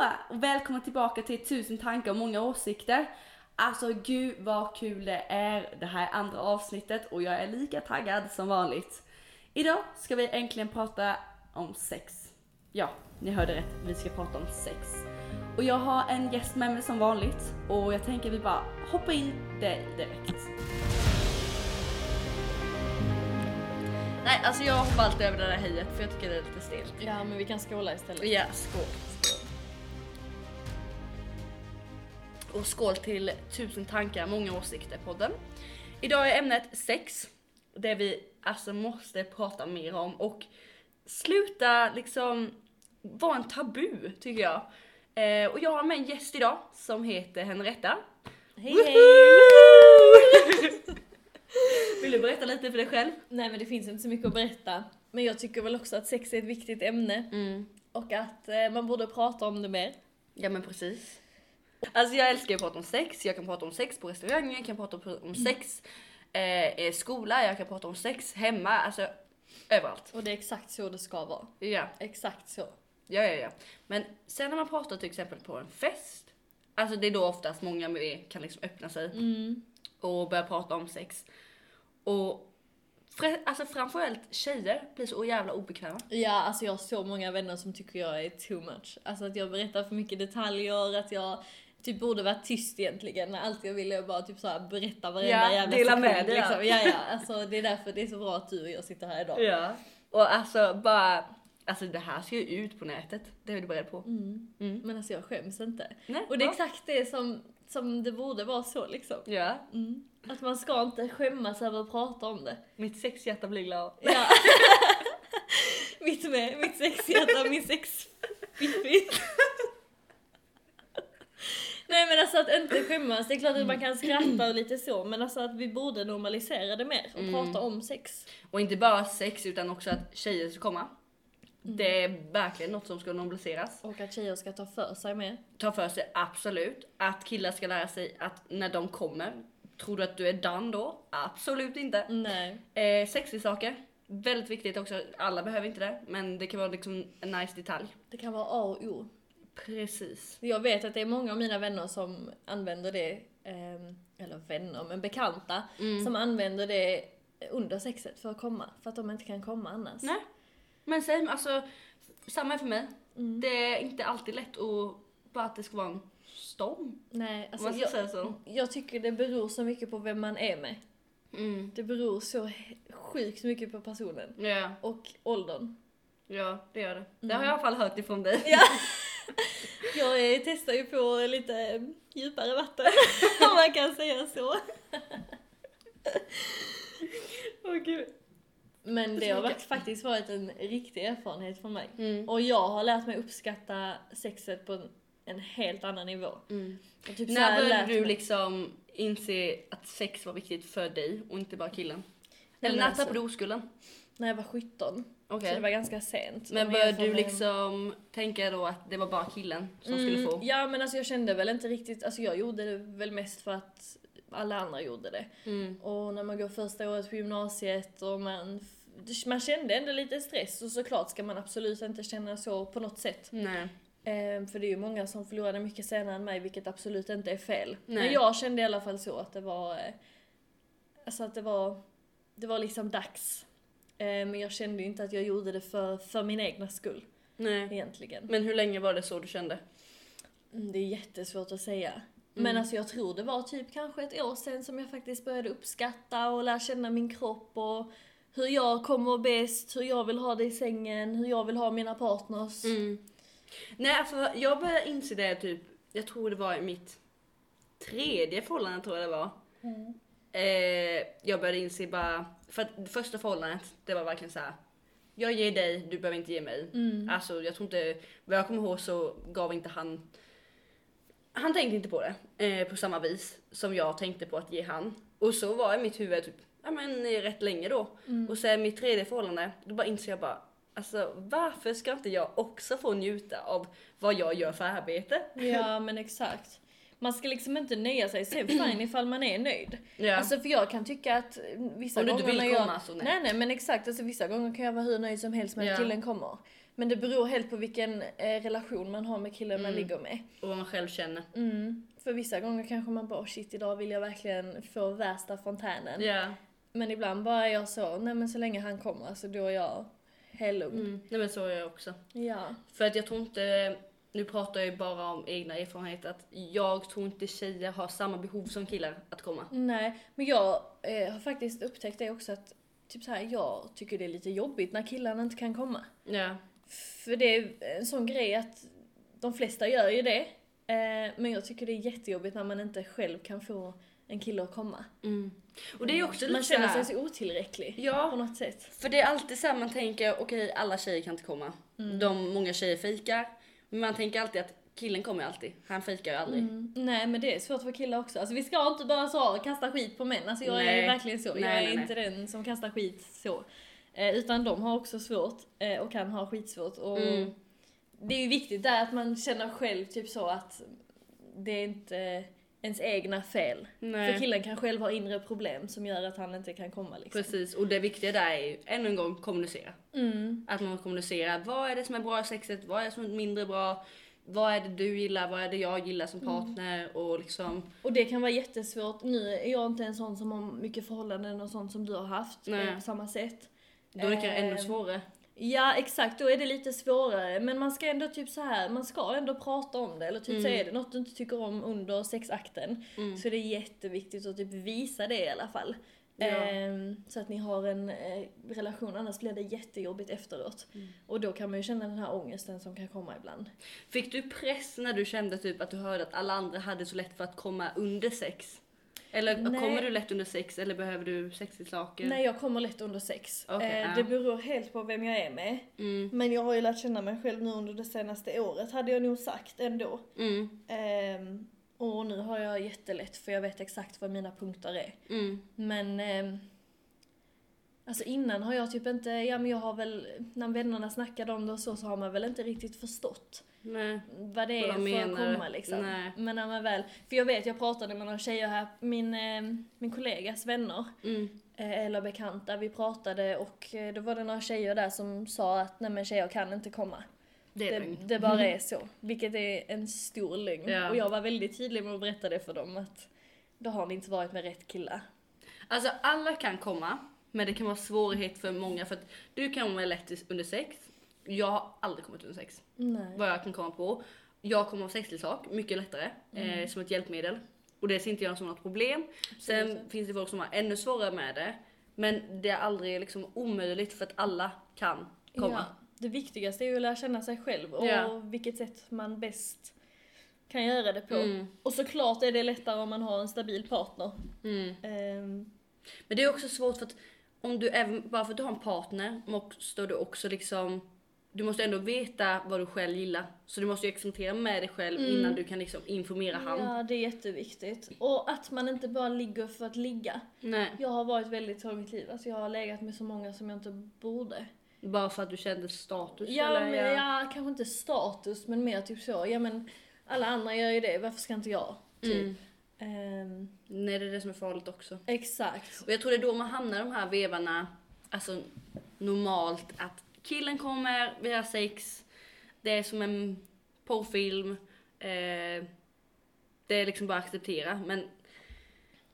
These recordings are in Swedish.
Och välkomna tillbaka till Tusen tankar och många åsikter. Alltså gud vad kul det är det här andra avsnittet och jag är lika taggad som vanligt. Idag ska vi äntligen prata om sex. Ja, ni hörde rätt, vi ska prata om sex. Och jag har en gäst med mig som vanligt och jag tänker vi bara hoppa in det direkt. Nej, alltså jag hoppar alltid över det där hejet för jag tycker det är lite stelt. Ja, men vi kan skåla istället. Ja, skål. Och skål till Tusen tankar, många åsikter podden. Idag är ämnet sex. Det vi alltså måste prata mer om och sluta liksom vara en tabu tycker jag. Eh, och jag har med en gäst idag som heter Henrietta. Hej hej! Vill du berätta lite för dig själv? Nej men det finns inte så mycket att berätta. Men jag tycker väl också att sex är ett viktigt ämne. Och att eh, man borde prata om det mer. Ja men precis. Alltså jag älskar att prata om sex, jag kan prata om sex på restauranger, jag kan prata om sex eh, i skola, jag kan prata om sex hemma, alltså överallt. Och det är exakt så det ska vara. Ja, Exakt så. ja, ja, ja. Men sen när man pratar till exempel på en fest, alltså det är då oftast många med kan liksom öppna sig Mm. och börja prata om sex. Och alltså framförallt tjejer blir så jävla obekväma. Ja, alltså jag har så många vänner som tycker jag är too much. Alltså att jag berättar för mycket detaljer, att jag typ borde vara tyst egentligen. Allt jag vill är bara typ så här berätta varenda Ja, jävla dela sekund. med ja. liksom. ja, ja. Alltså det är därför det är så bra att du och jag sitter här idag. Ja. Och alltså bara, alltså det här ska ju ut på nätet, det är du beredd på? Mm. Mm. Men alltså jag skäms inte. Nej, Och det är bra. exakt det som, som det borde vara så liksom. Ja, Mm. Att man ska inte skämmas över att prata om det. mitt sexhjärta blir glad. Ja. mitt med, mitt sexhjärta, min sexfiffi. Nej men alltså att inte skämmas, det är klart att man kan skratta och lite så men alltså att vi borde normalisera det mer och Mm. prata om sex. Och inte bara sex utan också att tjejer ska komma. Mm. Det är verkligen något som ska normaliseras. Och att tjejer ska ta för sig mer. Ta för sig, absolut. Att killar ska lära sig att när de kommer, tror du att du är done då? Absolut inte. Nej. Eh, sexleksaker, väldigt viktigt också. Alla behöver inte det, men det kan vara liksom en nice detalj. Det kan vara A och O. Precis. Jag vet att det är många av mina vänner som använder det, ehm, eller vänner, men bekanta, Mm. som använder det under sexet för att komma. För att de inte kan komma annars. Nej. Men säg, alltså, samma är för mig. Mm. Det är inte alltid lätt att bara att det ska vara en storm. Nej, alltså man ska jag, säga så. jag tycker det beror så mycket på vem man är med. Mm. Det beror så sjukt mycket på personen. Ja, Och åldern. ja, det gör det. Det Mm. har jag i alla fall hört ifrån dig. Ja. Jag testar ju på lite djupare vatten, om man kan säga så. Åh gud. Men det har varit, faktiskt varit en riktig erfarenhet för mig. Mm. Och jag har lärt mig uppskatta sexet på en, helt annan nivå. Mm. Typ När började du mig- liksom inse att sex var viktigt för dig och inte bara killen? Eller när tappade du oskulden? När jag var 17. Okej. Så det var ganska sent. Men började du liksom tänka då att det var bara killen som skulle Mm, få? Ja men alltså jag kände väl inte riktigt, alltså jag gjorde det väl mest för att alla andra gjorde det. Mm. Och när man går första året på gymnasiet och man, man kände ändå lite stress och såklart ska man absolut inte känna så på något sätt. Nej. Ehm, för det är ju många som förlorade mycket senare än mig vilket absolut inte är fel. Nej. Men jag kände i alla fall så att det var, eh, alltså att det var, det var liksom dags. Ehm, men jag kände inte att jag gjorde det för, för min egna skull Nej. egentligen. Men hur länge var det så du kände? Mm, Det är jättesvårt att säga. Mm. Men alltså jag tror det var typ kanske ett år sedan som jag faktiskt började uppskatta och lära känna min kropp och hur jag kommer bäst, hur jag vill ha det i sängen, hur jag vill ha mina partners. Mm. Nej, alltså jag började inse det typ, jag tror det var i mitt tredje förhållande tror jag det var. Mm. Eh, jag började inse bara, för att det första förhållandet det var verkligen så här. Jag ger dig, du behöver inte ge mig. Mm. Alltså jag tror inte, vad jag kommer ihåg så gav inte han han tänkte inte på det eh, på samma vis som jag tänkte på att ge han. Och så var i mitt huvud typ, ja men eh, rätt länge då. Mm. Och sen mitt tredje förhållande, då bara inser jag bara, alltså varför ska inte jag också få njuta av vad jag gör för arbete? Ja men exakt. Man ska liksom inte nöja sig, sen fine ifall man är nöjd. Ja. Alltså för jag kan tycka att vissa Om du gånger inte vill jag... komma så nej. Nej nej men exakt, alltså vissa gånger kan jag vara hur nöjd som helst med Ja. att killen kommer. Men det beror helt på vilken eh, relation man har med killen man Mm. ligger med. Och vad man själv känner. Mm. För vissa gånger kanske man bara, oh shit idag vill jag verkligen få värsta fontänen. Ja. Men ibland bara är jag så, nej men så länge han kommer, alltså då är jag helt lugn. Mm. Nej men så är jag också. Ja. För att jag tror inte, nu pratar jag ju bara om egna erfarenheter, att jag tror inte tjejer har samma behov som killar att komma. Nej, men jag eh, har faktiskt upptäckt det också att typ så här, jag tycker det är lite jobbigt när killarna inte kan komma. Ja. För det är en sån grej att de flesta gör ju det. Eh, men jag tycker det är jättejobbigt när man inte själv kan få en kille att komma. Mm. Och det är också lite Man känner sig så otillräcklig på Ja, något sätt. för det är alltid så här man tänker, okej alla tjejer kan inte komma. Mm. De, många tjejer fejkar. Men man tänker alltid att killen kommer alltid, han fejkar ju aldrig. Mm. Nej men det är svårt för killar också. Alltså vi ska inte bara så kasta skit på män. Alltså jag Nej. är verkligen så. jag Nej, är nej, nej. inte den som kastar skit så. Eh, utan de har också svårt eh, och kan ha skitsvårt. Och Mm. Det är ju viktigt där att man känner själv typ så att det är inte ens egna fel. Nej. För killen kan själv ha inre problem som gör att han inte kan komma liksom. Precis, och det viktiga där är ju ännu en gång kommunicera. Mm. Att man kommunicerar, vad är det som är bra i sexet, vad är det som är mindre bra, vad är det du gillar, vad är det jag gillar som Mm. partner och liksom, Och det kan vara jättesvårt. Nu är jag inte en sån som har mycket förhållanden och sånt som du har haft eh, på samma sätt. då är det kanske ännu Eh, svårare. Ja exakt, då är det lite svårare. Men man ska ändå typ så här, man ska ändå prata om det. Eller typ så Mm. är det något du inte tycker om under sexakten. Mm. Så det är jätteviktigt att typ visa det i alla fall. Ja. Ehm, så att ni har en eh, relation, annars blir det jättejobbigt efteråt. Mm. Och då kan man ju känna den här ångesten som kan komma ibland. Fick du press när du kände typ att du hörde att alla andra hade så lätt för att komma under sex? Eller Nej. kommer du lätt under sex eller behöver du sexleksaker? Nej jag kommer lätt under sex. Okej, Eh. Det beror helt på vem jag är med. Mm, Men jag har ju lärt känna mig själv nu under det senaste året hade jag nog sagt ändå. mm, Ehm, och nu har jag jättelätt för jag vet exakt vad mina punkter är. mm. Men ehm, Alltså innan har jag typ inte, ja men jag har väl, när vännerna snackade om det och så, så har man väl inte riktigt förstått Nej. vad det Vad är de för att komma liksom. Nej. Men när man väl, för jag vet, jag pratade med några tjejer här, min, ehm, min kollegas vänner, Mm. eh, eller bekanta, vi pratade och eh, då var det några tjejer där som sa att nej men tjejer kan inte komma. Det är Det, det bara är så. Vilket är en stor lögn. Ja. Och jag var väldigt tydlig med att berätta det för dem att då har ni inte varit med rätt killar. Alltså alla kan komma, men det kan vara svårighet för många för att du kan vara lätt under sex. Jag har aldrig kommit under sex, Nej. vad jag kan komma på. Jag kommer av sexleksak, mycket lättare, eh, som ett hjälpmedel. Och det ser inte jag som något problem. Sen Absolut. finns det folk som har ännu svårare med det. Men det är aldrig liksom omöjligt för att alla kan komma. Ja. Det viktigaste är ju att lära känna sig själv och Ja. vilket sätt man bäst kan göra det på. Mm, Och såklart är det lättare om man har en stabil partner. mm. Ehm, Men det är också svårt för att om du även, bara för att du har en partner måste du också liksom du måste ändå veta vad du själv gillar. Så du måste ju experimentera med dig själv Mm. innan du kan liksom informera han. ja, det är jätteviktigt. Och att man inte bara ligger för att ligga. Nej, Jag har varit väldigt så i mitt liv. Alltså jag har legat med så många som jag inte borde. bara för att du kände status Ja, eller? men, ja, kanske inte status, men mer typ så. Ja, men alla andra gör ju det, varför ska inte jag? Typ. Mm. Ehm, Nej, det är det som är farligt också. exakt. Och jag tror det är då man hamnar i de här vevarna, alltså normalt att killen kommer, vi har sex, det är som en porrfilm, eh, det är liksom bara att acceptera. Men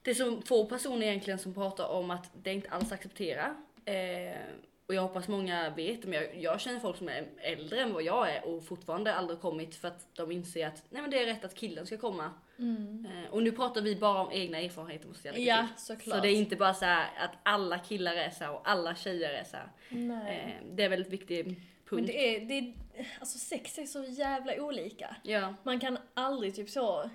det är så få personer egentligen som pratar om att det inte alls acceptera. Eh, och jag hoppas många vet, men jag, jag känner folk som är äldre än vad jag är och fortfarande aldrig kommit för att de inser att nej men det är rätt att killen ska komma. Mm. Eh, och nu pratar vi bara om egna erfarenheter måste jag lägga Ja, till. såklart. Så det är inte bara så att alla killar är så och alla tjejer är så. Nej. Eh, det är väldigt viktig punkt. Men det är, det är, alltså sex är så jävla olika. Ja. Man kan aldrig typ så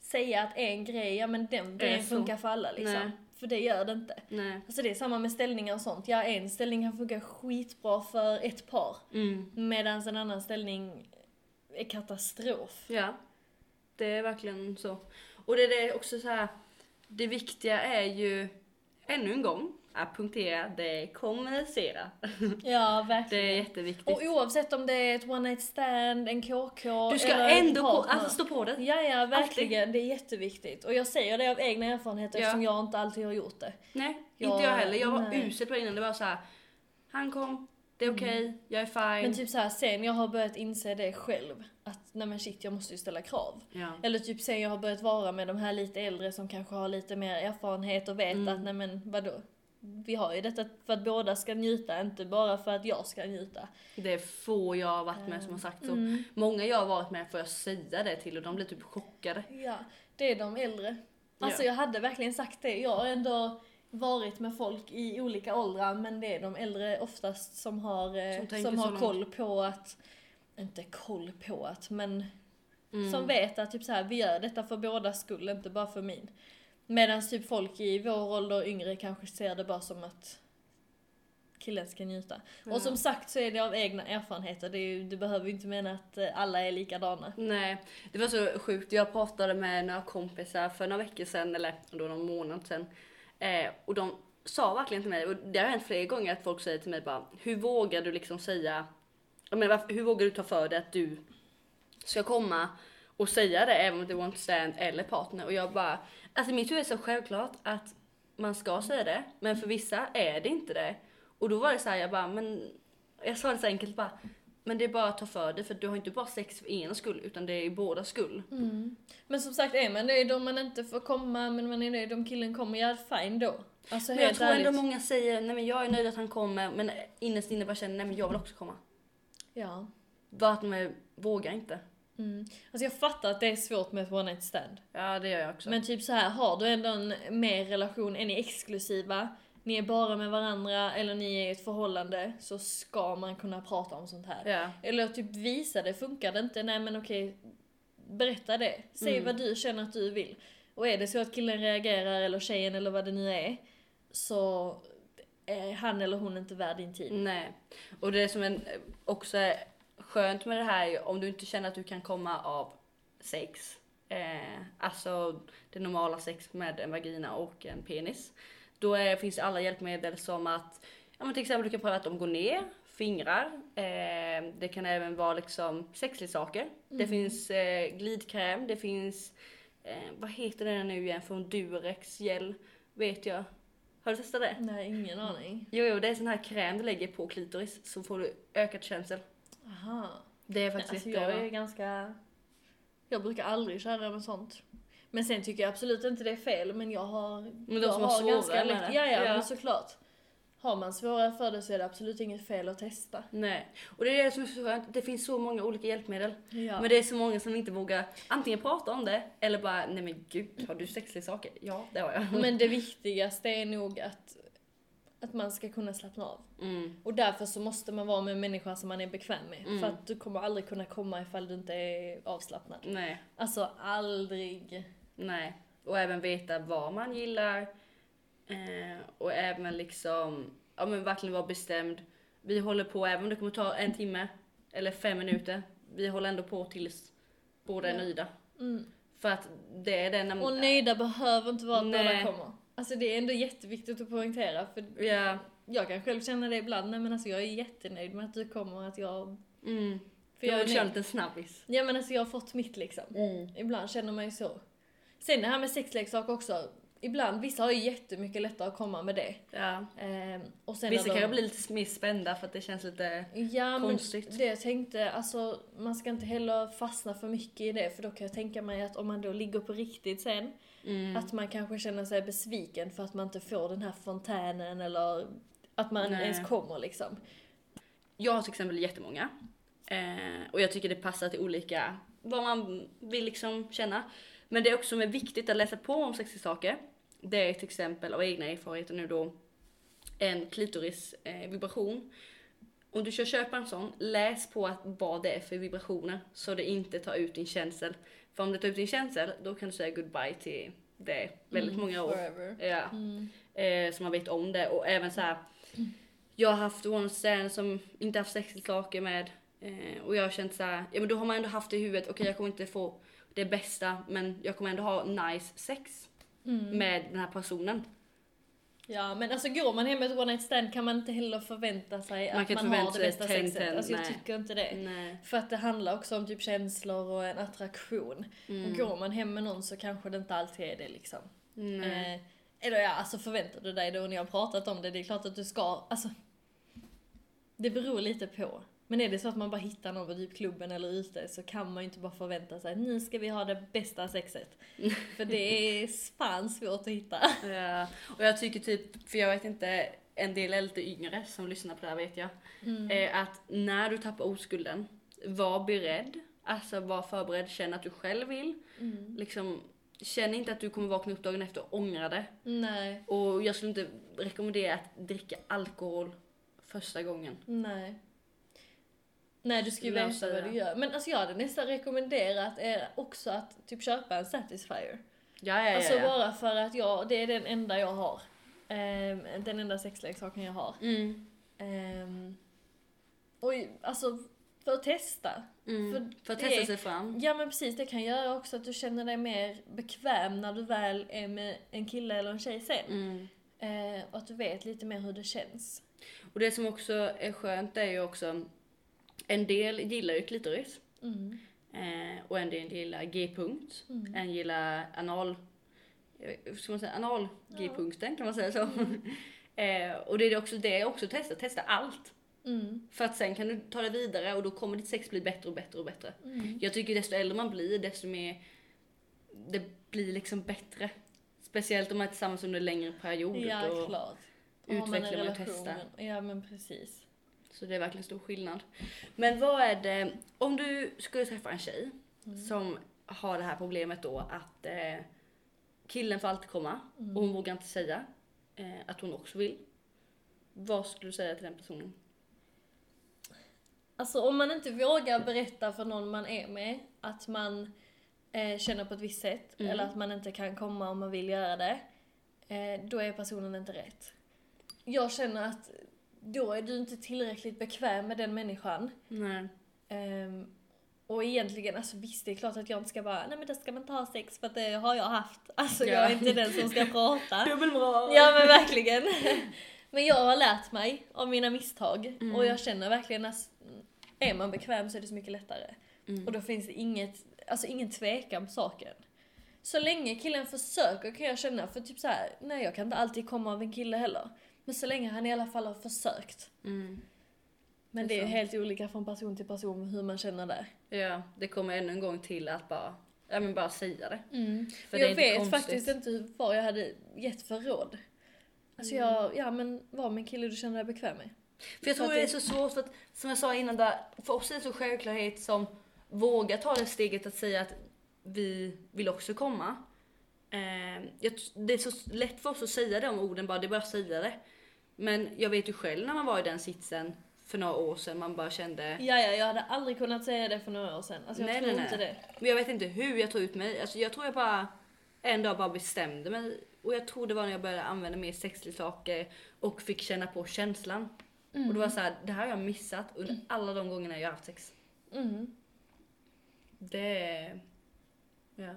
säga att en grej, ja men den grejen funkar för alla liksom. Nej. För det gör det inte. Nej. Alltså det är samma med ställningar och sånt. Ja, en ställning kan funka skitbra för ett par. Mm. Medan en annan ställning är katastrof. Ja. Det är verkligen så. Och det är också så här. Det viktiga är ju ännu en gång att punktera, det är kommunicera. Ja, Det verkligen. är jätteviktigt. Och oavsett om det är ett one night stand, en KK du ska eller ändå på, alltså stå på det. Ja, ja, verkligen. Det är jätteviktigt. Och jag säger det av egna erfarenheter Ja. eftersom jag inte alltid har gjort det. Nej, Ja, inte jag heller. Jag var nej. usel på det innan. Det var så här. Han kom, det är okej, jag är fine. Men typ så här, sen jag har börjat inse det själv, att nej men shit jag måste ju ställa krav. ja. Eller typ sen jag har börjat vara med de här lite äldre som kanske har lite mer erfarenhet och vet Mm. att nej men vadå? Vi har ju detta för att båda ska njuta, inte bara för att jag ska njuta. Det är få jag har varit med som har sagt så. Mm. Många jag har varit med får jag säga det till och de blir typ chockade. Ja, det är de äldre. Alltså Ja. jag hade verkligen sagt det. Jag har ändå varit med folk i olika åldrar men det är de äldre oftast som har, eh, Som som, har koll på att, inte koll på att, men Mm. som vet att typ så här, vi gör detta för båda skull, inte bara för min. Medan typ folk i vår ålder och yngre kanske ser det bara som att killen ska njuta. Ja. Och som sagt så är det av egna erfarenheter, det, ju, du behöver ju inte mena att eh, alla är likadana. Nej, det var så sjukt. Jag pratade med några kompisar för några veckor sedan, eller då någon månad sedan. Eh, och de sa verkligen till mig, och det har hänt flera gånger att folk säger till mig bara, hur vågar du liksom säga, jag menar, varför- hur vågar du ta för dig att du ska komma och säga det även om det var en stand eller partner? Och jag bara, alltså mitt huvud är så självklart att man ska säga det, men för vissa är det inte det. Och då var det så här, jag bara, men jag sa det så enkelt bara, men det är bara att ta för dig för du har inte bara sex för ena skull utan det är båda skull. Men som sagt, är man nöjd om man inte får komma, men man är nöjd om killen kommer, ja fine då. Alltså Men jag tror ärligt. ändå många säger, nej men jag är nöjd att han kommer men innerst inne bara känner, nej men jag vill också komma. Ja. Bara att de är, vågar inte. Mm. Alltså jag fattar att det är svårt med ett one night stand. Ja det gör jag också. Men typ så här, har du ändå en mer relation, är ni exklusiva, ni är bara med varandra eller ni är i ett förhållande så ska man kunna prata om sånt här. ja. Eller typ visa det, funkar det inte, nej men okej, berätta det. Säg Mm. vad du känner att du vill. Och är det så att killen reagerar, eller tjejen eller vad det nu är, så är han eller hon inte värd din tid. Nej. Och det som en, också är skönt med det här är om du inte känner att du kan komma av sex. Eh, alltså det normala sex med en vagina och en penis. Då är, finns alla hjälpmedel som att, ja men till exempel du kan pröva att de går ner, fingrar. Eh, det kan även vara liksom sexleksaker. Det finns eh, glidkräm, det finns, eh, vad heter den nu igen från Durex gel, vet jag. Har du testat det? Nej, ingen aning. Jo, jo, det är sån här kräm du lägger på klitoris så får du ökad känsel. Aha. Det är faktiskt alltså jättebra. jag är ganska... Jag brukar aldrig köra med sånt. Men sen tycker jag absolut inte det är fel, men jag har... Men de jag som har svårare med lätt-. Ja, ja, Ja. men såklart. Har man svårare för det så är det absolut inget fel att testa. Nej. Och det är det som är så skönt, det finns så många olika hjälpmedel. Ja. Men det är så många som inte vågar antingen prata om det eller bara, nej men gud, har du sexleksaker? Ja, det har jag. Men det viktigaste är nog att, att man ska kunna slappna av. Mm. Och därför så måste man vara med en människa som man är bekväm med. Mm. För att du kommer aldrig kunna komma ifall du inte är avslappnad. Nej, Alltså aldrig. nej. Och även veta vad man gillar. Eh, och även liksom, ja men verkligen vara bestämd. Vi håller på, även om det kommer ta en timme eller fem minuter. Vi håller ändå på tills båda är Ja. nöjda. Mm. För att det är den... Och nöjda behöver inte vara att båda kommer. Alltså det är ändå jätteviktigt att poängtera. För Ja. jag kan själv känna det ibland. Nej men alltså jag är jättenöjd med att du kommer och att jag... Mm. För jag vill köra en snabbis. Ja men alltså jag har fått mitt liksom. Ibland känner man ju så. Sen det här med sexleksaker också. Ibland, vissa har ju jättemycket lättare att komma med det. Ja. Ehm, och sen Vissa de- kan bli lite mer spända för att det känns lite... Ja, konstigt. men det jag tänkte, alltså man ska inte heller fastna för mycket i det för då kan jag tänka mig att om man då ligger på riktigt sen, Mm. att man kanske känner sig besviken för att man inte får den här fontänen eller att man Nej. ens kommer liksom. Jag har till exempel jättemånga. Eh, och jag tycker det passar till olika, vad man vill liksom känna. Men det är också som är viktigt att läsa på om sexleksaker. Det är till exempel av egna erfarenheter nu då en klitoris eh. Om du ska köpa en sån, läs på att vad det är för vibrationer så det inte tar ut din känsel. För om det tar ut din känsel, då kan du säga goodbye till det väldigt Mm, många år. Forever. Ja. Mm. eh, så man vet om det och även så här. Jag har haft one stand som inte haft sexleksaker med eh, och jag har känt så här, ja men då har man ändå haft det i huvudet, okej jag kommer inte få det bästa men jag kommer ändå ha nice sex Mm. med den här personen. Ja men alltså går man hem med ett one night stand kan man inte heller förvänta sig Man att man har det bästa sexet. ten, Alltså jag nej. tycker inte det. Nej. För att det handlar också om typ känslor och en attraktion. Mm. Och går man hem med någon så kanske det inte alltid är det liksom. Eh, eller ja, alltså förväntar du dig då när jag har pratat om det, det är klart att du ska, alltså. Det beror lite på. Men är det så att man bara hittar någon på typ klubben eller ute så kan man ju inte bara förvänta sig nu ska vi ha det bästa sexet. För det är fan svårt att hitta. Ja, och jag tycker typ, för jag vet inte, en del är lite yngre som lyssnar på det här vet jag. Eh, att när du tappar oskulden, var beredd. Alltså var förberedd, känn att du själv vill. Liksom, känn inte att du kommer vakna upp dagen efter och ångra det. Nej, Och jag skulle inte rekommendera att dricka alkohol första gången. nej. Nej, du ska ju veta vad du gör. Men alltså jag hade nästan rekommenderat er också att typ köpa en Satisfyer. Ja, ja, Alltså ja. ja. bara för att jag, det är den enda jag har. Ehm, den enda sexleksaken jag har. Mm. Um, och alltså för att testa. Mm. För För, att testa sig fram. Ja men precis, det kan göra också att du känner dig mer bekväm när du väl är med en kille eller en tjej sen. Mm. Eh, och att du vet lite mer hur det känns. Och det som också är skönt är ju också, en del gillar ju klitoris. Mm. Eh, och en del gillar G-punkt. Mm. En gillar anal... eh, Ska man säga anal G-punkten? Kan man säga så? eh, och det är också det också testa. Testa allt. Mm. För att sen kan du ta det vidare och då kommer ditt sex bli bättre och bättre och bättre. Mm. Jag tycker desto äldre man blir, desto mer det blir liksom bättre. Speciellt om man är tillsammans under en längre period. Ja, och, klart. Och har man en utveckla och relation, testa. men- Ja men precis. Så det är verkligen stor skillnad. Men vad är det, om du skulle träffa en tjej som har det här problemet då att eh, killen får alltid komma och hon vågar inte säga eh, att hon också vill. Vad skulle du säga till den personen? Alltså om man inte vågar berätta för någon man är med att man eh, känner på ett visst sätt Mm. eller att man inte kan komma om man vill göra det. Eh, då är personen inte rätt. Jag känner att då är du inte tillräckligt bekväm med den människan. Nej. Ehm, och egentligen, alltså visst det är klart att jag inte ska bara, nej men det ska man ha sex för att det har jag haft. Alltså jag Ja. är inte den som ska prata. Dubbelmoral! Ja men verkligen. Men jag har lärt mig av mina misstag Mm. och jag känner verkligen att är man bekväm så är det så mycket lättare. Mm. Och då finns det inget, alltså ingen tvekan på saken. Så länge killen försöker kan jag känna, för typ så här, nej jag kan inte alltid komma av en kille heller. Men så länge han i alla fall har försökt. Mm. Men Det det är helt olika från person till person hur man känner där. Ja, det kommer ännu en gång till att bara, ja men bara säga det. För det är jag inte vet konstigt. faktiskt inte vad jag hade gett för råd. Alltså Mm. jag, ja men var med en kille du känner dig bekväm med. För jag tror För det är att så svårt för att, som jag sa innan där, för oss är det så självklarhet som våga ta det steget att säga att vi vill också komma. Eh, det är så lätt för oss att säga de orden bara, det är bara att säga det. Men jag vet ju själv när man var i den sitsen för några år sedan, man bara kände, Ja, ja, jag hade aldrig kunnat säga det för några år sedan. Alltså jag Nej, tror nej, inte nej. det. men jag vet inte hur jag tog ut mig. Alltså jag tror jag bara en dag bara bestämde mig. Och jag tror det var när jag började använda mer sexleksaker och fick känna på känslan. Och det var så här, det här har jag missat under alla de gångerna jag har haft sex. Mm. Det. Ja.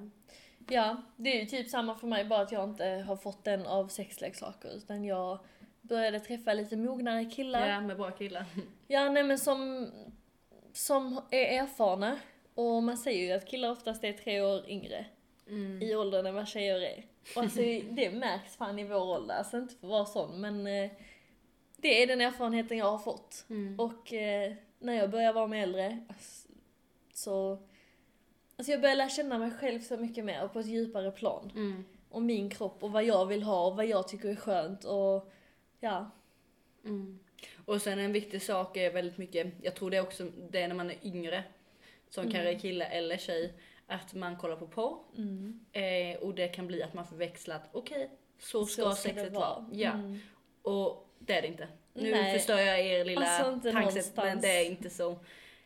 Ja, det är ju typ samma för mig, bara att jag inte har fått den av sexleksaker. Utan jag började träffa lite mognare killar. ja, med bra killar. Ja, nej men som, som är erfarna. Och man säger ju att killar oftast är tre år yngre Mm. i åldern än vad tjejer är. Och alltså det märks fan i vår ålder, alltså inte för att vara sån men eh, det är den erfarenheten jag har fått. Mm. Och eh, när jag börjar vara med äldre så... Alltså jag börjar lära känna mig själv så mycket mer och på ett djupare plan. Mm. Och min kropp och vad jag vill ha och vad jag tycker är skönt och ja. Mm. Och sen en viktig sak är väldigt mycket, jag tror det är också det är när man är yngre, som Mm. kanske är kille eller tjej, att man kollar på porr. Eh, och det kan bli att man förväxlar att okej, så ska det sexet vara. Ja. Mm. Och det är det inte. Nu Nej. förstör jag er lilla Alltså, tankesätt men det är inte så.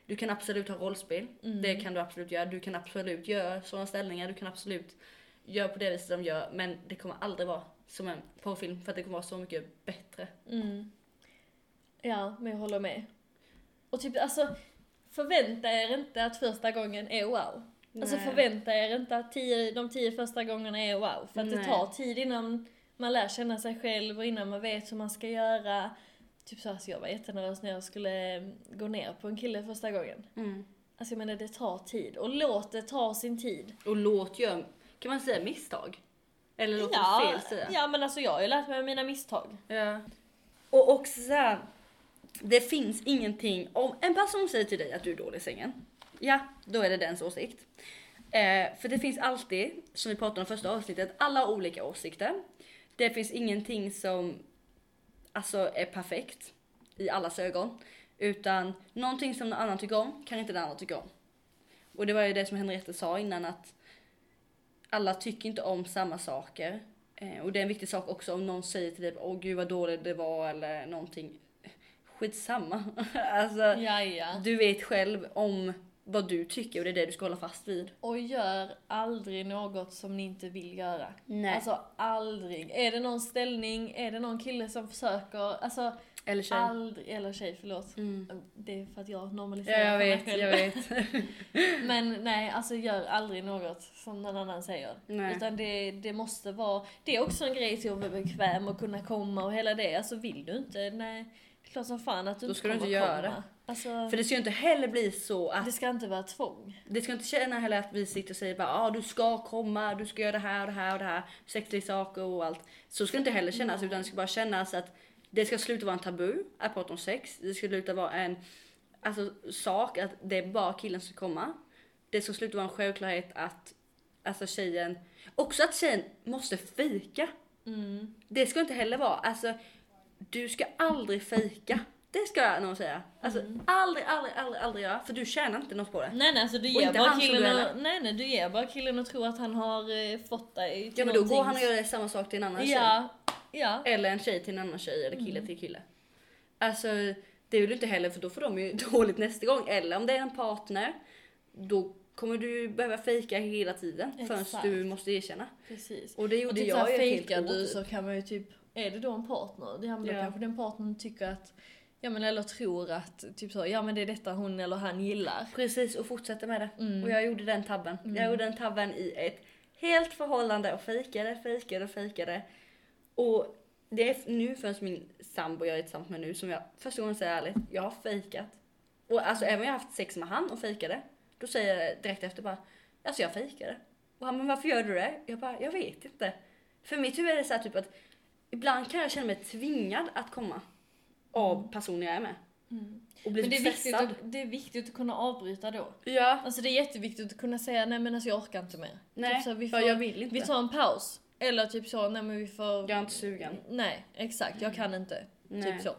Du kan absolut ha rollspel. Mm. Det kan du absolut göra. Du kan absolut göra sådana ställningar. Du kan absolut göra på det viset de gör. Men det kommer aldrig vara som en porrfilm för att det kommer vara så mycket bättre. Mm. Ja, men jag håller med. Och typ alltså, förvänta er inte att första gången är wow. Alltså Nej. förvänta er inte att tio, de tio första gångerna är wow. För att det Nej. tar tid innan man lär känna sig själv och innan man vet hur man ska göra. Typ så, alltså jag var jättenervös när jag skulle eh, gå ner på en kille första gången. Mm. Alltså jag menar det tar tid. Och låt det ta sin tid. Och låt göra, kan man säga misstag? Eller låt Ja, fel säga? ja men alltså jag har ju lärt mig av mina misstag. Ja. Och också så här, det finns ingenting, om en person säger till dig att du är dålig i sängen, ja, då är det dens åsikt. Eh, för det finns alltid, som vi pratade om första avsnittet, alla olika åsikter. Det finns ingenting som alltså är perfekt i allas ögon. Utan någonting som någon annan tycker om kan inte den andra tycka om. Och det var ju det som Henriette sa innan att alla tycker inte om samma saker. Eh, och det är en viktig sak också om någon säger till dig åh gud vad dåligt det var eller någonting. Skitsamma. alltså, Ja, ja. du vet själv om vad du tycker och det är det du ska hålla fast vid. Och gör aldrig något som ni inte vill göra. Nej. Alltså aldrig. Är det någon ställning, är det någon kille som försöker, alltså eller tjej. aldrig, eller tjej förlåt. Mm. Det är för att jag Ja, normaliserar jag för mig vet, själv. jag vet. Men nej, alltså gör aldrig något som någon annan säger. Nej. Utan det, det måste vara, det är också en grej till att vara bekväm och kunna komma och hela det. Alltså vill du inte, nej. Klart som fan att du Då ska du kommer inte göra komma. Alltså, För det ska ju inte heller bli så att det ska inte vara tvång. Det ska inte känna heller att vi sitter och säger bara ah, du ska komma, du ska göra det här och det här och det här, sexleksaker och allt. Så ska det inte heller kännas utan det ska bara kännas att det ska sluta vara en tabu att prata om sex. Det ska sluta vara en alltså, sak att det är bara killen som ska komma. Det ska sluta vara en självklarhet att alltså tjejen, också att tjejen måste fika. Mm. Det ska inte heller vara, alltså du ska aldrig fika. Det ska jag nog säga. Alltså aldrig, aldrig, aldrig, aldrig göra. För du tjänar inte något på det. Nej nej, alltså du Och ger bara killen och, nej nej, du ger bara killen och tror att han har eh, fått dig till Ja men då går han och gör samma sak till en annan tjej. Ja, ja. Eller en tjej till en annan tjej eller Mm. kille till kille. Alltså det vill du inte heller för då får de ju dåligt nästa gång. Eller om det är en partner, då kommer du behöva fejka hela tiden förrän Exakt. du måste erkänna. Precis. Och det Och gjorde typ jag ett helt fejkar du så kan man ju typ, är det då en partner? Det handlar Ja. kanske den partnern tycker att, ja men eller tror att, typ så, ja men det är detta hon eller han gillar. Precis och fortsätta med det. Mm. Och jag gjorde den tabben. Jag gjorde den tabben i ett helt förhållande och fejkade, fejkade, fejkade. Och det är nu förrän min sambo jag är tillsammans med nu som jag första gången säger ärligt, jag har fejkat. Och alltså även om jag har haft sex med han och fejkade, då säger jag direkt efter bara, alltså jag fejkade. Och han men varför gör du det? Jag bara, jag vet inte. För mitt huvud är det så här typ att ibland kan jag känna mig tvingad att komma av personen jag är med. Och bli Men det är, viktigt att, det är viktigt att kunna avbryta då. Ja. Alltså det är jätteviktigt att kunna säga nej men alltså jag orkar inte mer. Nej, typ så, vi, får, jag vill inte. vi tar en paus. Eller typ så, nej men vi får... Jag är inte sugen. Nej, exakt. Jag kan inte. Nej. Typ så.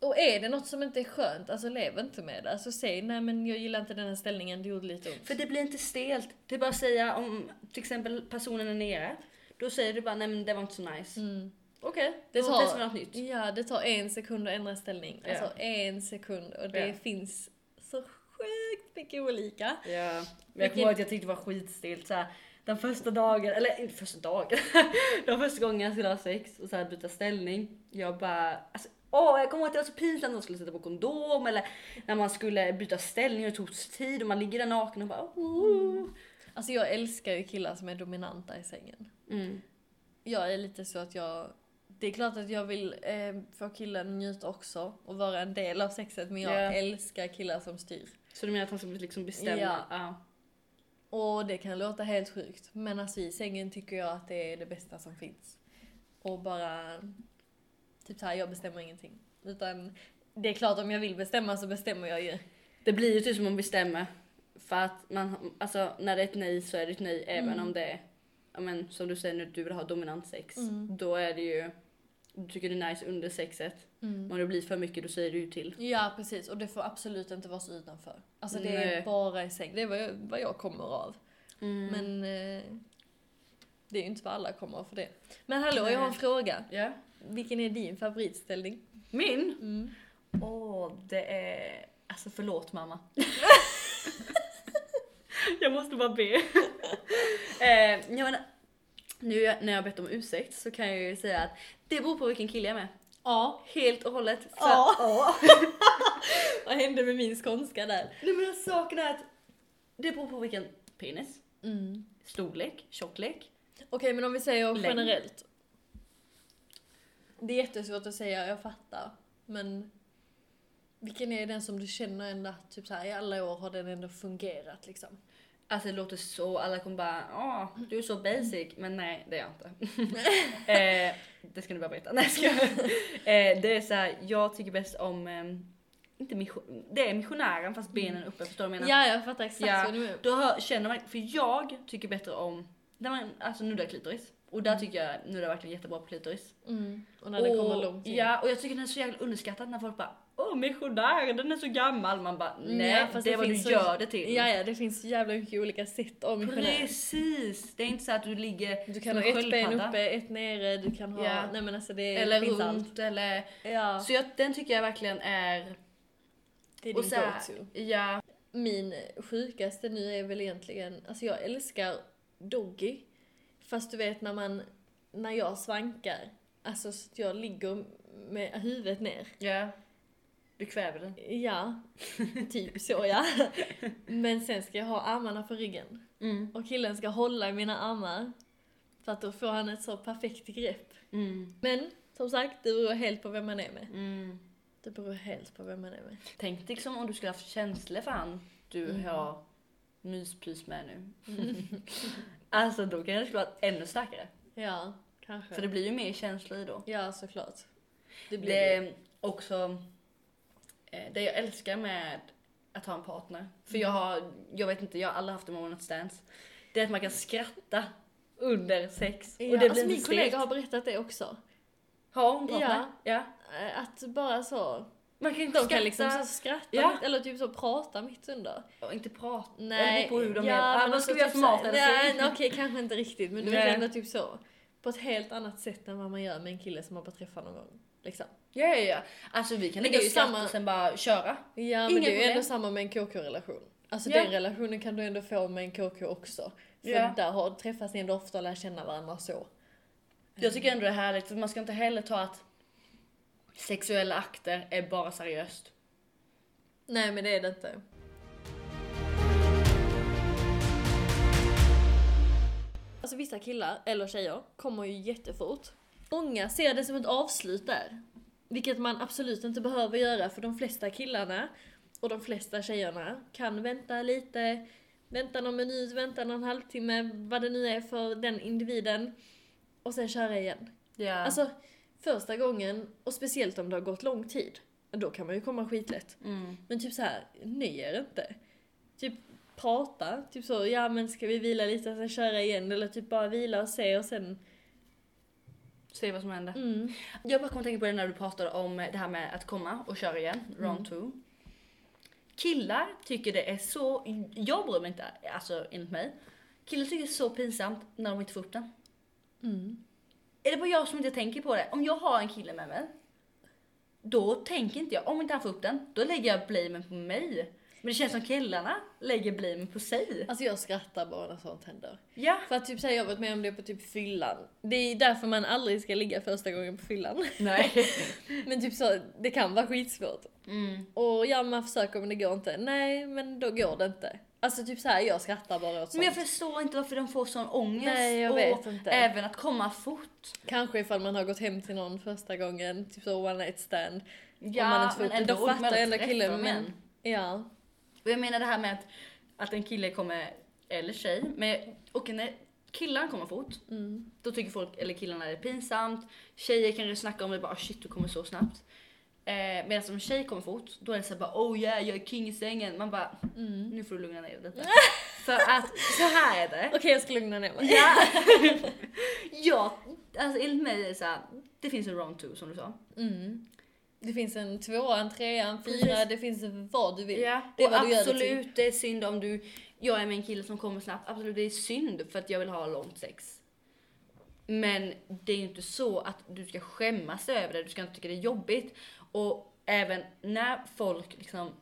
Och är det något som inte är skönt, alltså lev inte med det. Alltså säg nej men jag gillar inte den här ställningen, det gjorde lite ont. För det blir inte stelt. Det är bara att säga om till exempel personen är nere. Då säger du bara nej men det var inte så nice. Mm. Okej, Det då tar- testar något nytt. Ja, det tar en sekund att ändra ställning. Ja. Alltså en sekund och det Ja. finns så sjukt mycket olika. Ja. Men jag kommer ihåg att jag tyckte det var skitstelt så här, Den första dagen, eller inte första dagen. Den första gången jag skulle ha sex och så här byta ställning. Jag bara, alltså, åh jag kommer ihåg att det var så pinsamt när man skulle sätta på kondom eller när man skulle byta ställning och det tog tid och man ligger där naken och bara oh. Alltså jag älskar ju killar som är dominanta i sängen. mm. Jag är lite så att jag... Det är klart att jag vill eh, få killen att njuta också och vara en del av sexet men jag Ja. älskar killar som styr. Så du menar att han ska liksom bestämma? Ja. Ja. Och det kan låta helt sjukt men alltså i sängen tycker jag att det är det bästa som finns. Och bara... Typ såhär, jag bestämmer ingenting. Utan det är klart om jag vill bestämma så bestämmer jag ju. Det blir ju typ som man bestämmer. För att man, alltså när det är ett nej så är det ett nej även Mm. om det är, men som du säger nu, du vill ha dominant sex. Mm. Då är det ju, du tycker det är nice under sexet. Men om det blir för mycket då säger du ju till. Ja precis, och det får absolut inte vara så utanför. Alltså det Nej. är bara i säng, det är vad jag, vad jag kommer av. Men eh, det är ju inte vad alla kommer av för det. Men hallå, jag har en Nej. fråga. Ja. Vilken är din favoritställning? Min? Mm. Åh, det är, alltså förlåt mamma. jag måste bara be. eh, jag menar, nu när jag har bett om ursäkt så kan jag ju säga att det beror på vilken kille jag är med. Ja. Helt och hållet. För, Ja. ja. Vad hände med min skånska där? Nej men saken är att det beror på vilken penis, Mm. storlek, tjocklek. Okej, men om vi säger Längd. generellt. Det är jättesvårt att säga, jag fattar. Men vilken är den som du känner ändå att typ så här, i alla år har den ändå fungerat liksom? Alltså det låter så, alla kommer bara ja du är så basic, men nej det är jag inte. eh, det ska ni bara veta. Nej ska eh, Det är så här, jag tycker bäst om, eh, inte mission, det är missionären fast benen uppe, förstår du vad jag menar? Ja, jag fattar exakt Ja, vad du menar. Då hör, känner man, för jag tycker bättre om när man alltså nuddar klitoris. Och där tycker jag nuddar verkligen jättebra på klitoris. Mm. Och när det kommer långt in. Ja, och jag tycker den är så jävla underskattad när folk bara Åh missionär, den är så gammal. Man bara nej, Ja, fast det är vad du så- gör det till. Ja, ja, det finns jävla mycket olika sätt av missionär. Precis! Det är inte så att du ligger Du kan ha ett ben sköldpadda. uppe, ett nere, du kan ha... Ja. Nej men alltså det Eller finns runt allt. eller... Ja, Så jag, den tycker jag verkligen är... det är din go-to. Ja. Min sjukaste nu är väl egentligen, alltså jag älskar doggy. Fast du vet när man, när jag svankar, alltså så att jag ligger med huvudet ner. Ja. Du kväver den. Ja, typ så ja. Men sen ska jag ha armarna på ryggen. Mm. Och killen ska hålla i mina armar. För att då får han ett så perfekt grepp. Mm. Men som sagt, det beror helt på vem man är med. Mm. Det beror helt på vem man är med. Tänk liksom om du skulle haft känslor för han du Mm. har myspys med nu. alltså då kan det skulle vara ännu starkare. Ja, kanske. För det blir ju mer känslor i då. Ja, såklart. Det blir Det också det jag älskar med att ha en partner. För jag har, jag vet inte, jag har aldrig haft en one night stands. Det är att man kan skratta under sex. Ja, och det alltså blir min inte kollega har berättat det också. Har hon partner? Ja. ja. Eh, Att bara så, Man kan inte de skratta liksom så skratta Ja. mitt, eller typ så prata mitt under. och inte prata. Nej, Eller på hur de ja, är. Men vad ska alltså vi göra typ för mat eller Nej, så? nej, okej kanske inte riktigt men du vet ändå typ så. På ett helt annat sätt än vad man gör med en kille som man bara träffar någon gång. Liksom. Ja, ja, ja. Alltså vi kan Men ju skratta samma- och sen bara köra. Ja men Inga det är ju ändå samma med en KK-relation. Alltså Ja. den relationen kan du ändå få med en KK också. För Ja. där har, träffas ni ändå ofta och lär känna varandra så. Jag tycker ändå det är härligt för man ska inte heller ta att sexuella akter är bara seriöst. Nej men det är det inte. Alltså vissa killar, eller tjejer, kommer ju jättefort. Många ser det som ett avslut där. Vilket man absolut inte behöver göra för de flesta killarna och de flesta tjejerna kan vänta lite, vänta någon minut, vänta någon halvtimme, vad det nu är för den individen. Och sen köra igen. Ja. Alltså första gången, och speciellt om det har gått lång tid, då kan man ju komma skitlätt. mm. Men typ så här, nöj er inte. Typ prata, typ så, ja men ska vi vila lite och sen köra igen? Eller typ bara vila och se och sen, Se vad som händer. mm. Jag bara kom att tänka på det när du pratade om det här med att komma och köra igen, round two. Killar tycker det är så, jag bryr mig inte, alltså enligt mig. Killar tycker det är så pinsamt när de inte får upp den. Mm. Är det bara jag som inte tänker på det? Om jag har en kille med mig, då tänker inte jag, om inte han får upp den, då lägger jag blamen på mig. Men det känns som killarna lägger blamen på sig. Alltså jag skrattar bara när sånt händer. Ja. För att typ säga jag har varit med om det på typ fyllan. Det är därför man aldrig ska ligga första gången på fyllan. Nej. Men typ så, det kan vara skitsvårt. Mm. Och ja, man försöker men det går inte. Nej, men då går det inte. Alltså typ så här, jag skrattar bara åt sånt. Men jag förstår inte varför de får sån ångest. Nej, jag och vet inte. även att komma fort. Kanske ifall man har gått hem till någon första gången, typ så one night stand. Ja, om man inte får men ändå då fattar ändå killen. Men, ja. Och jag menar det här med att, att en kille kommer, eller tjej, med, och när killar kommer fort, Mm. då tycker folk, eller killarna är det pinsamt. Tjejer kan ju snacka om det bara, "Ah, shit du kommer så snabbt. Eh, Medan om en tjej kommer fort, då är det så här bara oh yeah jag är king i sängen. Man bara, Mm. nu får du lugna ner dig lite. För att så här är det. Okej, jag ska lugna ner mig. Ja, ja alltså enligt mig är det så här, det finns en round two som du sa. Mm. Det finns en tvåa, en trea, en fyra, Precis. det finns vad du vill. Ja, Det är och vad du gör det absolut det är synd om du, jag är med en kille som kommer snabbt, absolut det är synd för att jag vill ha långt sex. Men det är ju inte så att du ska skämmas över det, du ska inte tycka det är jobbigt. Och även när folk liksom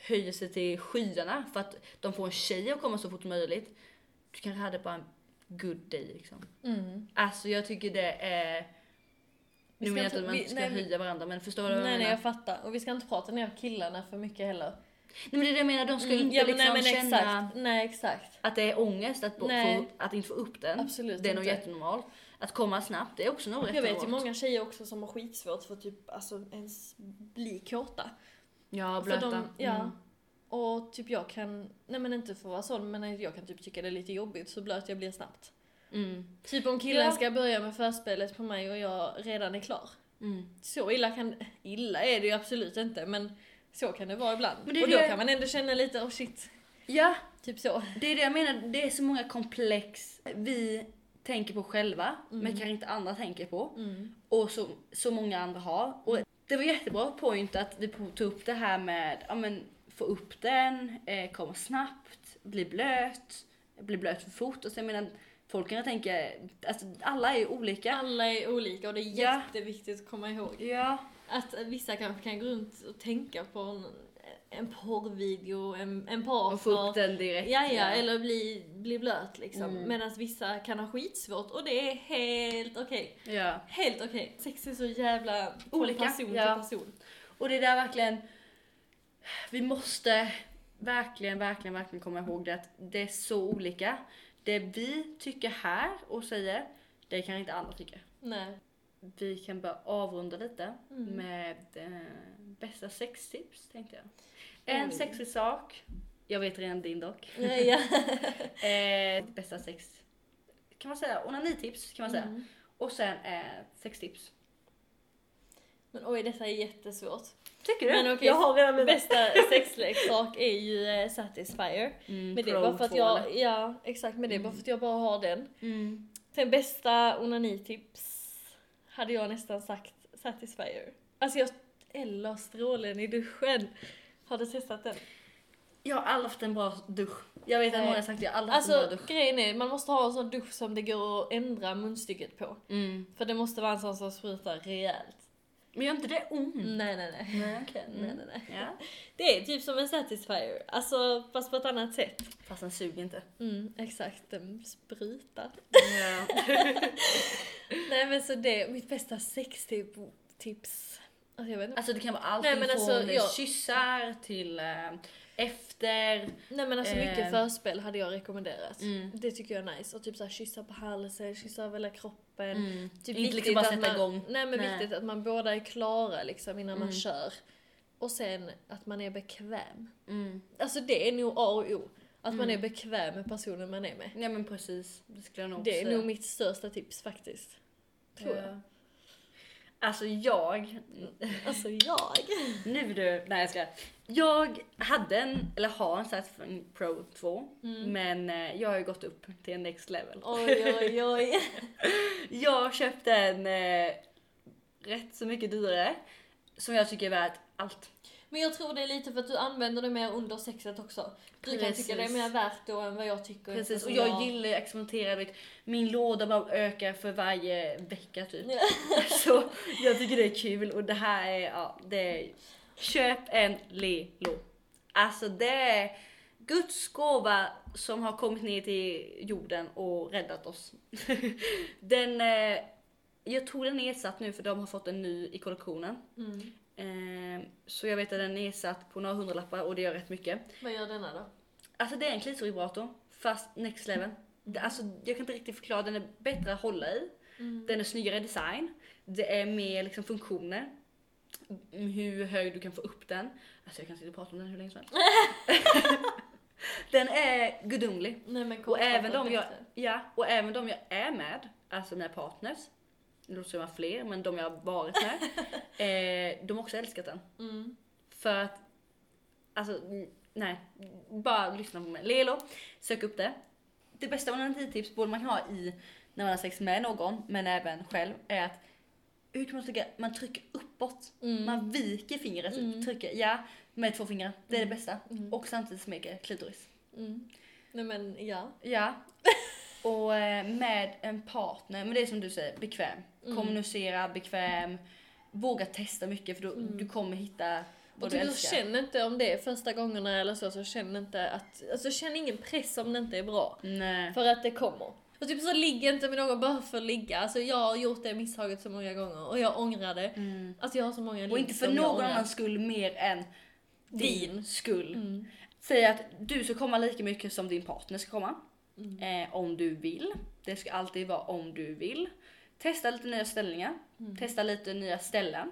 höjer sig till skyarna för att de får en tjej att komma så fort som möjligt. Du kanske hade bara en good day liksom. Mm. Alltså jag tycker det är... Nu menar jag inte inte- att man ska nej, höja varandra men förstår du vad jag Nej, menar? nej, jag fattar. Och vi ska inte prata ner killarna för mycket heller. Nej men det är det jag menar, de ska Mm, inte ja, liksom nej, men känna exakt. Nej, exakt. att det är ångest att, få, Nej. att inte få upp den. Absolut det är nog jättenormalt. Att komma snabbt, det är också rätt Jag vet ju många tjejer också som har skitsvårt för typ alltså ens bli kåta. Ja, blöta. de- ja. Mm. Och typ jag kan, nej men inte för att vara sån, men jag kan typ tycka det är lite jobbigt så blöt jag blir snabbt. Mm. Typ om killen Ja. ska börja med förspelet på mig och jag redan är klar. Mm. Så illa kan, illa är det ju absolut inte men så kan det vara ibland. Det och då det- kan man ändå känna lite, oh shit, Ja, typ så. det är det jag menar. Det är så många komplex vi tänker på själva, men kanske inte andra tänker på. Mm. Och så, så många andra har. Och det var jättebra point att vi tog upp det här med ja, men, få upp den, eh, komma snabbt, bli blöt, bli blöt för fort. Och så jag menar, folk kan tänka, alltså alla är ju olika. Alla är olika och det är Ja. jätteviktigt att komma ihåg. Ja. Att vissa kanske kan gå runt och tänka på en, en porrvideo, en, en partner. Och få upp den direkt. Ja, ja, eller bli, bli blöt liksom. Mm. Medan vissa kan ha skitsvårt och det är helt okej. ja. Helt okej. Sex är så jävla Olika, person ja. till person. Och det är där verkligen, vi måste verkligen, verkligen, verkligen komma ihåg det att det är så olika. Det vi tycker här och säger, det kan inte andra tycka. Nej. Vi kan börja avrunda lite Mm. med eh, bästa sextips tänkte jag. En Oj. sexig sak, jag vet redan din dock. Ja, ja. Eh, bästa sex, kan man säga, onanitips kan man säga. Mm. Och sen eh, sextips. Men oj, detta är jättesvårt. Tycker du? Men okej, jag har redan mina. Bästa sexleksak är ju eh, Satisfyer. Mm, Men det är bara för att 2, jag, ja exakt, men det är bara för att jag bara har den. Mm. Sen bästa onanitips hade jag nästan sagt Satisfyer. Alltså jag, eller strålen i duschen. Har du testat den? Jag har aldrig haft en bra dusch. Jag vet att många har sagt att jag aldrig haft en Alltså bra dusch. grejen är, man måste ha en sån dusch som det går att ändra munstycket på. Mm. För det måste vara en sån som sprutar rejält. Men gör inte det ont? Nej nej nej. Nej, okej. Nej nej nej. Ja. Det är typ som en Satisfyer, alltså fast på ett annat sätt. Fast den suger inte. Mm, exakt, den sprutar. Ja. Nej men så det, mitt bästa sextips. Alltså jag vet inte. Alltså det kan vara allting Nej, men från alltså, jag- kyssar till eh, efter. Nej men alltså mycket Eh. förspel hade jag rekommenderat. Mm. Det tycker jag är nice. Och typ såhär kyssa på halsen, kyssa över hela kroppen. Mm. Typ inte liksom bara sätta man, igång. Nej men Nej. viktigt att man båda är klara liksom innan man Mm. kör. Och sen att man är bekväm. Mm. Alltså det är nog A och O. Att man Mm. är bekväm med personen man är med. Ja men precis. Det skulle jag nog Det är nog mitt största tips faktiskt. Tror jag. Alltså jag, Alltså jag. nu du, nej jag ska. Jag hade en, eller har en Satisfying Pro 2. Mm. Men eh, jag har ju gått upp till en next level. Oj oj oj. Jag köpte en eh, rätt så mycket dyrare. Som jag tycker är värt allt. Men jag tror det är lite för att du använder det mer under sexet också. Du kan Precis. tycka det är mer värt då än vad jag tycker. Precis, och eftersom jag gillar att experimentera. Vet, min låda bara ökar för varje vecka typ. Så jag tycker det är kul och det här är, ja, det är, köp en Lelo. Alltså det är Guds gåva som har kommit ner till jorden och räddat oss. den, eh, jag tror den är nedsatt nu för de har fått en ny i kollektionen. Mm. Eh, så jag vet att den är nedsatt på några hundralappar och det gör rätt mycket. Vad gör denna då? Alltså det är en klitorisvibrator fast next level. Alltså, jag kan inte riktigt förklara, den är bättre att hålla i. Mm. Den är snyggare design. Det är mer liksom funktioner. Mm, Hur hög du kan få upp den. Alltså jag kan sitta och prata om den hur länge som helst. den är gudomlig. Nej men Och även, de jag, ja, och även de jag är med, alltså mina partners, det låter som jag har fler, men de jag har varit med, eh, de har också älskat den. Mm. För att, alltså nej, bara lyssna på mig. Lelo, sök upp det. Det bästa onanitips både man kan ha i när man har sex med någon, men även själv, är att hur kan man trycka, man trycker uppåt. Mm. Man viker fingret, Mm. trycker, ja, med två fingrar. Det är det Mm. bästa. Mm. Och samtidigt smeker klitoris. Mm. Nej men ja. Ja. Och eh, med en partner, men det är som du säger, bekväm. Mm. Kommunicera, bekväm. Våga testa mycket för då, Mm. du kommer hitta vad Och typ så känn inte om det är första gångerna eller så, så känn inte att, alltså känn ingen press om det inte är bra. Nej. För att det kommer. Och typ så ligg inte med någon bara för att ligga. Alltså jag har gjort det misstaget så många gånger och jag ångrar det. Mm. Alltså jag har så många Och inte för någon annans skull mer än din, Din. skull. Mm. Säg att du ska komma lika mycket som din partner ska komma. Mm. Eh, om du vill. Det ska alltid vara om du vill. Testa lite nya ställningar. Mm. Testa lite nya ställen.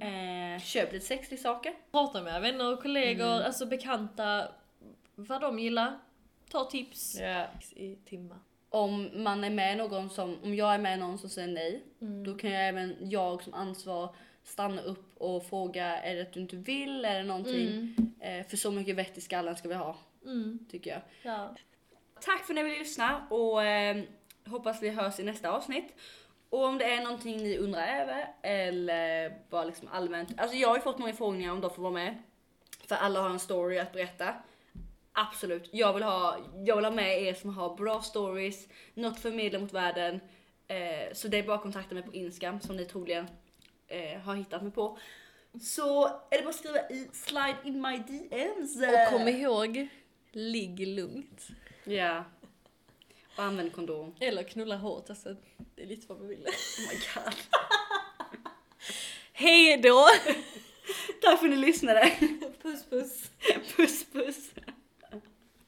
Eh, köp lite sexleksaker. Prata med vänner och kollegor, alltså bekanta, vad de gillar. Ta tips. Ja. I timmar. Om man är med någon som, om jag är med någon som säger nej, då kan jag även jag som ansvar stanna upp och fråga, är det att du inte vill? Är det någonting? Eh, för så mycket vett i skallen ska vi ha, Mm. tycker jag. Ja. Tack för att ni vill lyssna och eh, hoppas vi hörs i nästa avsnitt. Och om det är någonting ni undrar över eller bara liksom allmänt. Alltså jag har ju fått många frågningar om de får vara med. För alla har en story att berätta. Absolut, jag vill ha, jag vill ha med er som har bra stories, något förmedla mot världen. Eh, så det är bara att kontakta mig på Instagram som ni troligen eh, har hittat mig på. Så är det bara att skriva i slide in my DMs. Och kom ihåg, ligg lugnt. Ja. Och använd kondom. Eller knulla hårt, alltså det är lite vad man vill. Oh my god. Hej då! Tack för att ni lyssnade. Puss puss. Puss puss.